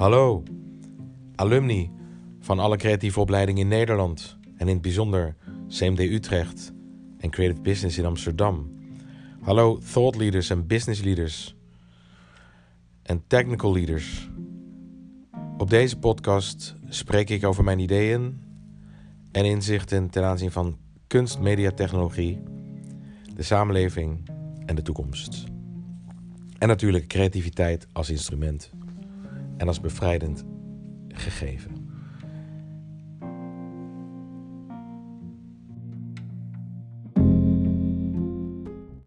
Hallo, alumni van alle creatieve opleidingen in Nederland en in het bijzonder CMD Utrecht en Creative Business in Amsterdam. Hallo thought leaders en business leaders en technical leaders. Op deze podcast spreek ik over mijn ideeën en inzichten ten aanzien van kunst, media, technologie, de samenleving en de toekomst. En natuurlijk creativiteit als instrument en als bevrijdend gegeven.